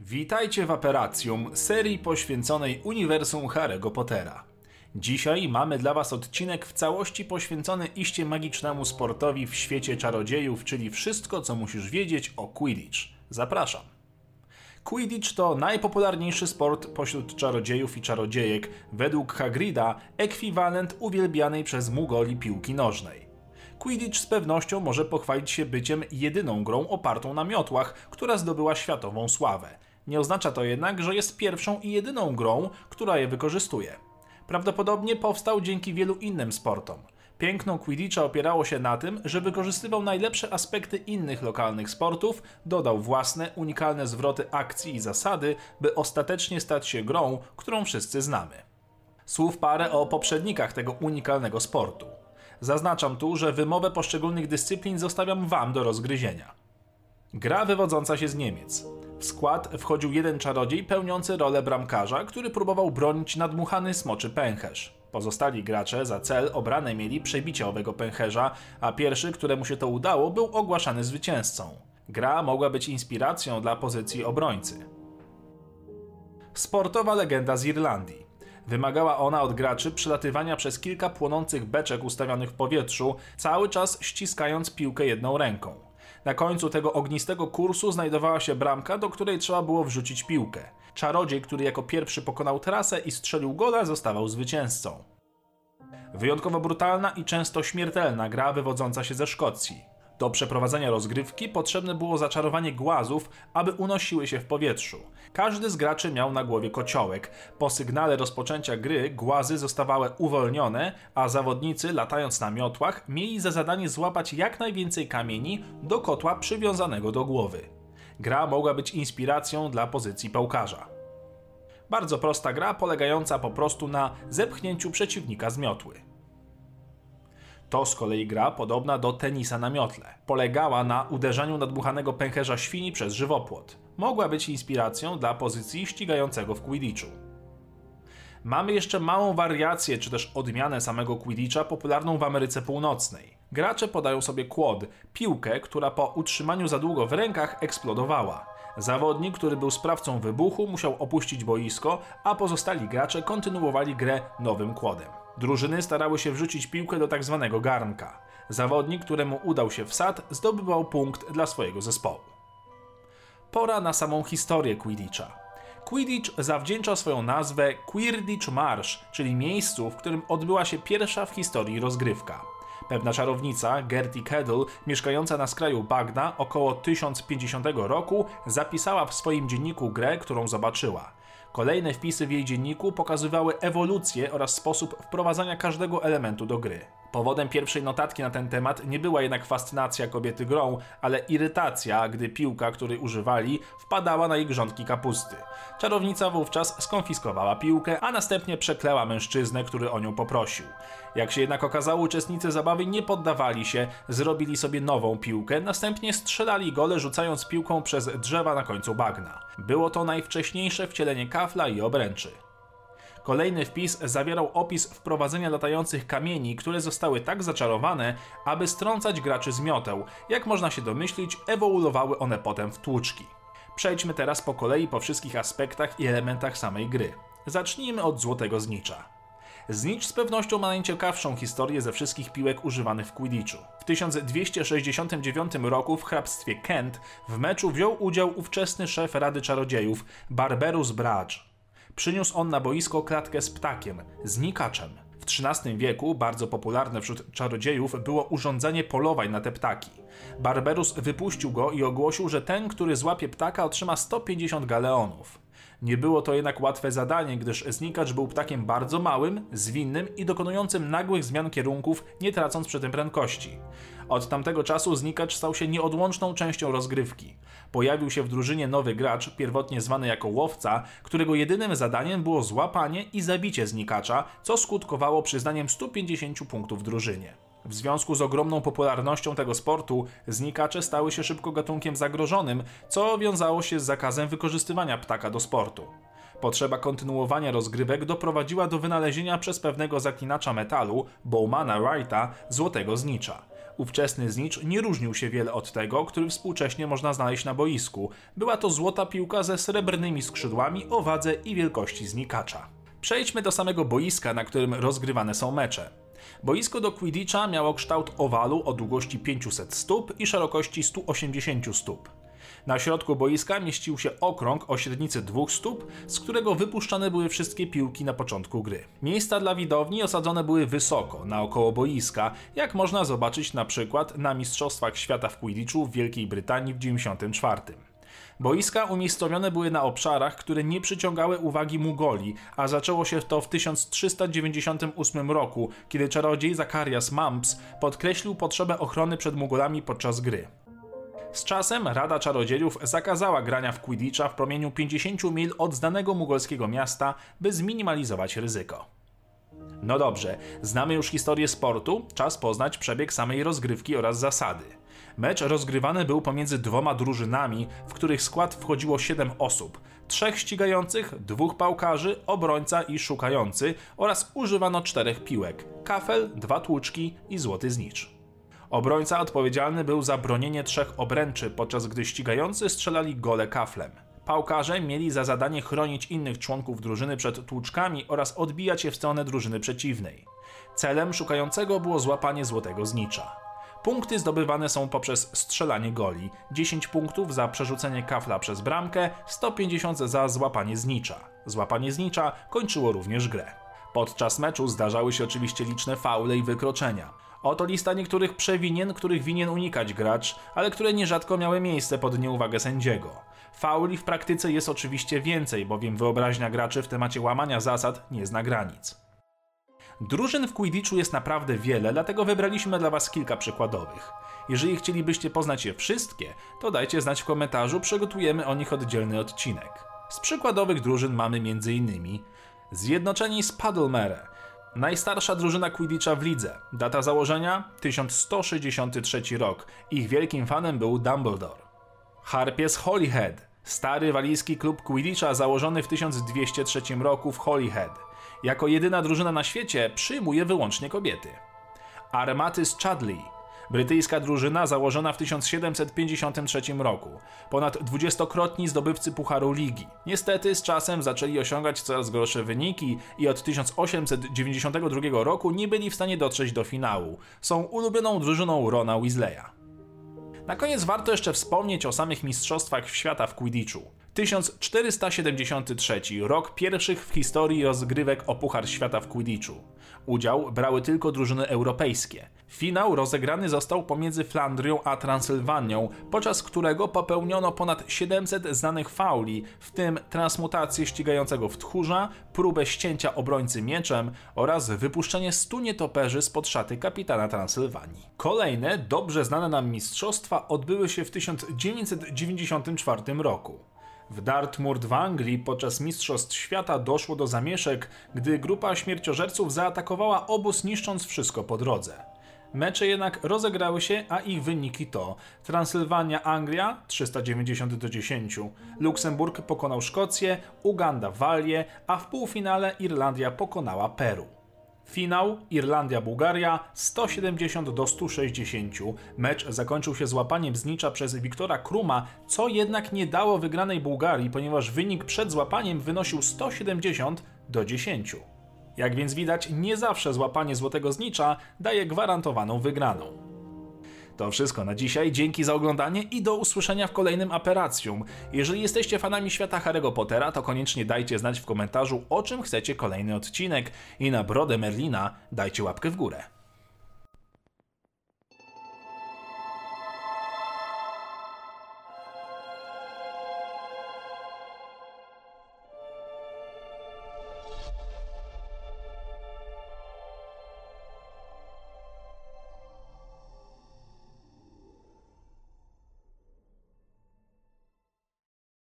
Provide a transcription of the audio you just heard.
Witajcie w Aperacjum, serii poświęconej uniwersum Harry'ego Pottera. Dzisiaj mamy dla Was odcinek w całości poświęcony iście magicznemu sportowi w świecie czarodziejów, czyli wszystko, co musisz wiedzieć o Quidditch. Zapraszam. Quidditch to najpopularniejszy sport pośród czarodziejów i czarodziejek, według Hagrida ekwiwalent uwielbianej przez Mugoli piłki nożnej. Quidditch z pewnością może pochwalić się byciem jedyną grą opartą na miotłach, która zdobyła światową sławę. Nie oznacza to jednak, że jest pierwszą i jedyną grą, która je wykorzystuje. Prawdopodobnie powstał dzięki wielu innym sportom. Piękno Quidditcha opierało się na tym, że wykorzystywał najlepsze aspekty innych lokalnych sportów, dodał własne, unikalne zwroty akcji i zasady, by ostatecznie stać się grą, którą wszyscy znamy. Słów parę o poprzednikach tego unikalnego sportu. Zaznaczam tu, że wymowę poszczególnych dyscyplin zostawiam Wam do rozgryzienia. Gra wywodząca się z Niemiec. Skład wchodził jeden czarodziej pełniący rolę bramkarza, który próbował bronić nadmuchany smoczy pęcherz. Pozostali gracze za cel obrane mieli przebicie owego pęcherza, a pierwszy, któremu się to udało, był ogłaszany zwycięzcą. Gra mogła być inspiracją dla pozycji obrońcy. Sportowa legenda z Irlandii. Wymagała ona od graczy przelatywania przez kilka płonących beczek ustawionych w powietrzu, cały czas ściskając piłkę jedną ręką. Na końcu tego ognistego kursu znajdowała się bramka, do której trzeba było wrzucić piłkę. Czarodziej, który jako pierwszy pokonał trasę i strzelił gola, zostawał zwycięzcą. Wyjątkowo brutalna i często śmiertelna gra wywodząca się ze Szkocji. Do przeprowadzenia rozgrywki potrzebne było zaczarowanie głazów, aby unosiły się w powietrzu. Każdy z graczy miał na głowie kociołek. Po sygnale rozpoczęcia gry głazy zostawały uwolnione, a zawodnicy, latając na miotłach, mieli za zadanie złapać jak najwięcej kamieni do kotła przywiązanego do głowy. Gra mogła być inspiracją dla pozycji pałkarza. Bardzo prosta gra, polegająca po prostu na zepchnięciu przeciwnika z miotły. To z kolei gra podobna do tenisa na miotle. Polegała na uderzaniu nadmuchanego pęcherza świni przez żywopłot. Mogła być inspiracją dla pozycji ścigającego w Quidditchu. Mamy jeszcze małą wariację czy też odmianę samego Quidditcha popularną w Ameryce Północnej. Gracze podają sobie quad, piłkę, która po utrzymaniu za długo w rękach eksplodowała. Zawodnik, który był sprawcą wybuchu, musiał opuścić boisko, a pozostali gracze kontynuowali grę nowym quadem. Drużyny starały się wrzucić piłkę do tak zwanego garnka. Zawodnik, któremu udał się wsad, zdobywał punkt dla swojego zespołu. Pora na samą historię Quidditcha. Quidditch zawdzięcza swoją nazwę Quidditch Marsh, czyli miejscu, w którym odbyła się pierwsza w historii rozgrywka. Pewna czarownica, Gertie Keddle, mieszkająca na skraju bagna około 1050 roku, zapisała w swoim dzienniku grę, którą zobaczyła. Kolejne wpisy w jej dzienniku pokazywały ewolucję oraz sposób wprowadzania każdego elementu do gry. Powodem pierwszej notatki na ten temat nie była jednak fascynacja kobiety grą, ale irytacja, gdy piłka, której używali, wpadała na jej grządki kapusty. Czarownica wówczas skonfiskowała piłkę, a następnie przekleła mężczyznę, który o nią poprosił. Jak się jednak okazało, uczestnicy zabawy nie poddawali się, zrobili sobie nową piłkę, następnie strzelali gole rzucając piłką przez drzewa na końcu bagna. Było to najwcześniejsze wcielenie kafla i obręczy. Kolejny wpis zawierał opis wprowadzenia latających kamieni, które zostały tak zaczarowane, aby strącać graczy z mioteł. Jak można się domyślić, ewoluowały one potem w tłuczki. Przejdźmy teraz po kolei po wszystkich aspektach i elementach samej gry. Zacznijmy od złotego znicza. Znicz z pewnością ma najciekawszą historię ze wszystkich piłek używanych w Quidditchu. W 1269 roku w hrabstwie Kent w meczu wziął udział ówczesny szef Rady Czarodziejów Barberus Brudge. Przyniósł on na boisko klatkę z ptakiem, znikaczem. W XIII wieku bardzo popularne wśród czarodziejów było urządzenie polowań na te ptaki. Barberus wypuścił go i ogłosił, że ten, który złapie ptaka, otrzyma 150 galeonów. Nie było to jednak łatwe zadanie, gdyż znikacz był ptakiem bardzo małym, zwinnym i dokonującym nagłych zmian kierunków, nie tracąc przy tym prędkości. Od tamtego czasu znikacz stał się nieodłączną częścią rozgrywki. Pojawił się w drużynie nowy gracz, pierwotnie zwany jako łowca, którego jedynym zadaniem było złapanie i zabicie znikacza, co skutkowało przyznaniem 150 punktów drużynie. W związku z ogromną popularnością tego sportu, znikacze stały się szybko gatunkiem zagrożonym, co wiązało się z zakazem wykorzystywania ptaka do sportu. Potrzeba kontynuowania rozgrywek doprowadziła do wynalezienia przez pewnego zaklinacza metalu, Bowmana Wrighta, złotego znicza. Ówczesny znicz nie różnił się wiele od tego, który współcześnie można znaleźć na boisku. Była to złota piłka ze srebrnymi skrzydłami o wadze i wielkości znikacza. Przejdźmy do samego boiska, na którym rozgrywane są mecze. Boisko do Quidditcha miało kształt owalu o długości 500 stóp i szerokości 180 stóp. Na środku boiska mieścił się okrąg o średnicy dwóch stóp, z którego wypuszczane były wszystkie piłki na początku gry. Miejsca dla widowni osadzone były wysoko, naokoło boiska, jak można zobaczyć na przykład na Mistrzostwach Świata w Quidditchu w Wielkiej Brytanii w 1994. Boiska umiejscowione były na obszarach, które nie przyciągały uwagi Mugoli, a zaczęło się to w 1398 roku, kiedy czarodziej Zacharias Mumps podkreślił potrzebę ochrony przed Mugolami podczas gry. Z czasem Rada Czarodziejów zakazała grania w Quidditcha w promieniu 50 mil od znanego mugolskiego miasta, by zminimalizować ryzyko. No dobrze, znamy już historię sportu, czas poznać przebieg samej rozgrywki oraz zasady. Mecz rozgrywany był pomiędzy dwoma drużynami, w których skład wchodziło 7 osób. Trzech ścigających, dwóch pałkarzy, obrońca i szukający oraz używano czterech piłek. Kafel, dwa tłuczki i złoty znicz. Obrońca odpowiedzialny był za bronienie trzech obręczy, podczas gdy ścigający strzelali gole kaflem. Pałkarze mieli za zadanie chronić innych członków drużyny przed tłuczkami oraz odbijać je w stronę drużyny przeciwnej. Celem szukającego było złapanie złotego znicza. Punkty zdobywane są poprzez strzelanie goli, 10 punktów za przerzucenie kafla przez bramkę, 150 za złapanie znicza. Złapanie znicza kończyło również grę. Podczas meczu zdarzały się oczywiście liczne faule i wykroczenia. Oto lista niektórych przewinien, których winien unikać gracz, ale które nierzadko miały miejsce pod nieuwagę sędziego. Fauli w praktyce jest oczywiście więcej, bowiem wyobraźnia graczy w temacie łamania zasad nie zna granic. Drużyn w Quidditchu jest naprawdę wiele, dlatego wybraliśmy dla Was kilka przykładowych. Jeżeli chcielibyście poznać je wszystkie, to dajcie znać w komentarzu, przygotujemy o nich oddzielny odcinek. Z przykładowych drużyn mamy m.in. Zjednoczeni z Puddlemere, najstarsza drużyna Quidditcha w lidze. Data założenia 1163 rok. Ich wielkim fanem był Dumbledore. Harpies Holyhead, stary walijski klub Quidditcha założony w 1203 roku w Holyhead. Jako jedyna drużyna na świecie przyjmuje wyłącznie kobiety. Armatys Chudley, brytyjska drużyna założona w 1753 roku. Ponad dwudziestokrotni zdobywcy Pucharu Ligi. Niestety z czasem zaczęli osiągać coraz gorsze wyniki i od 1892 roku nie byli w stanie dotrzeć do finału. Są ulubioną drużyną Rona Weasleya. Na koniec warto jeszcze wspomnieć o samych mistrzostwach świata w Quidditchu. 1473 rok pierwszych w historii rozgrywek o Puchar Świata w Quidditchu. Udział brały tylko drużyny europejskie. Finał rozegrany został pomiędzy Flandrią a Transylwanią, podczas którego popełniono ponad 700 znanych fauli, w tym transmutację ścigającego w tchórza, próbę ścięcia obrońcy mieczem oraz wypuszczenie stu nietoperzy spod szaty kapitana Transylwanii. Kolejne, dobrze znane nam mistrzostwa odbyły się w 1994 roku. W Dartmoor w Anglii podczas Mistrzostw Świata doszło do zamieszek, gdy grupa śmierciożerców zaatakowała obóz niszcząc wszystko po drodze. Mecze jednak rozegrały się, a ich wyniki to Transylwania Anglia 390 do 10, Luksemburg pokonał Szkocję, Uganda Walię, a w półfinale Irlandia pokonała Peru. Finał Irlandia-Bułgaria 170 do 160. Mecz zakończył się złapaniem znicza przez Wiktora Kruma, co jednak nie dało wygranej Bułgarii, ponieważ wynik przed złapaniem wynosił 170 do 10. Jak więc widać, nie zawsze złapanie złotego znicza daje gwarantowaną wygraną. To wszystko na dzisiaj, dzięki za oglądanie i do usłyszenia w kolejnym Aperacjum. Jeżeli jesteście fanami świata Harry'ego Pottera, to koniecznie dajcie znać w komentarzu, o czym chcecie kolejny odcinek i na brodę Merlina dajcie łapkę w górę.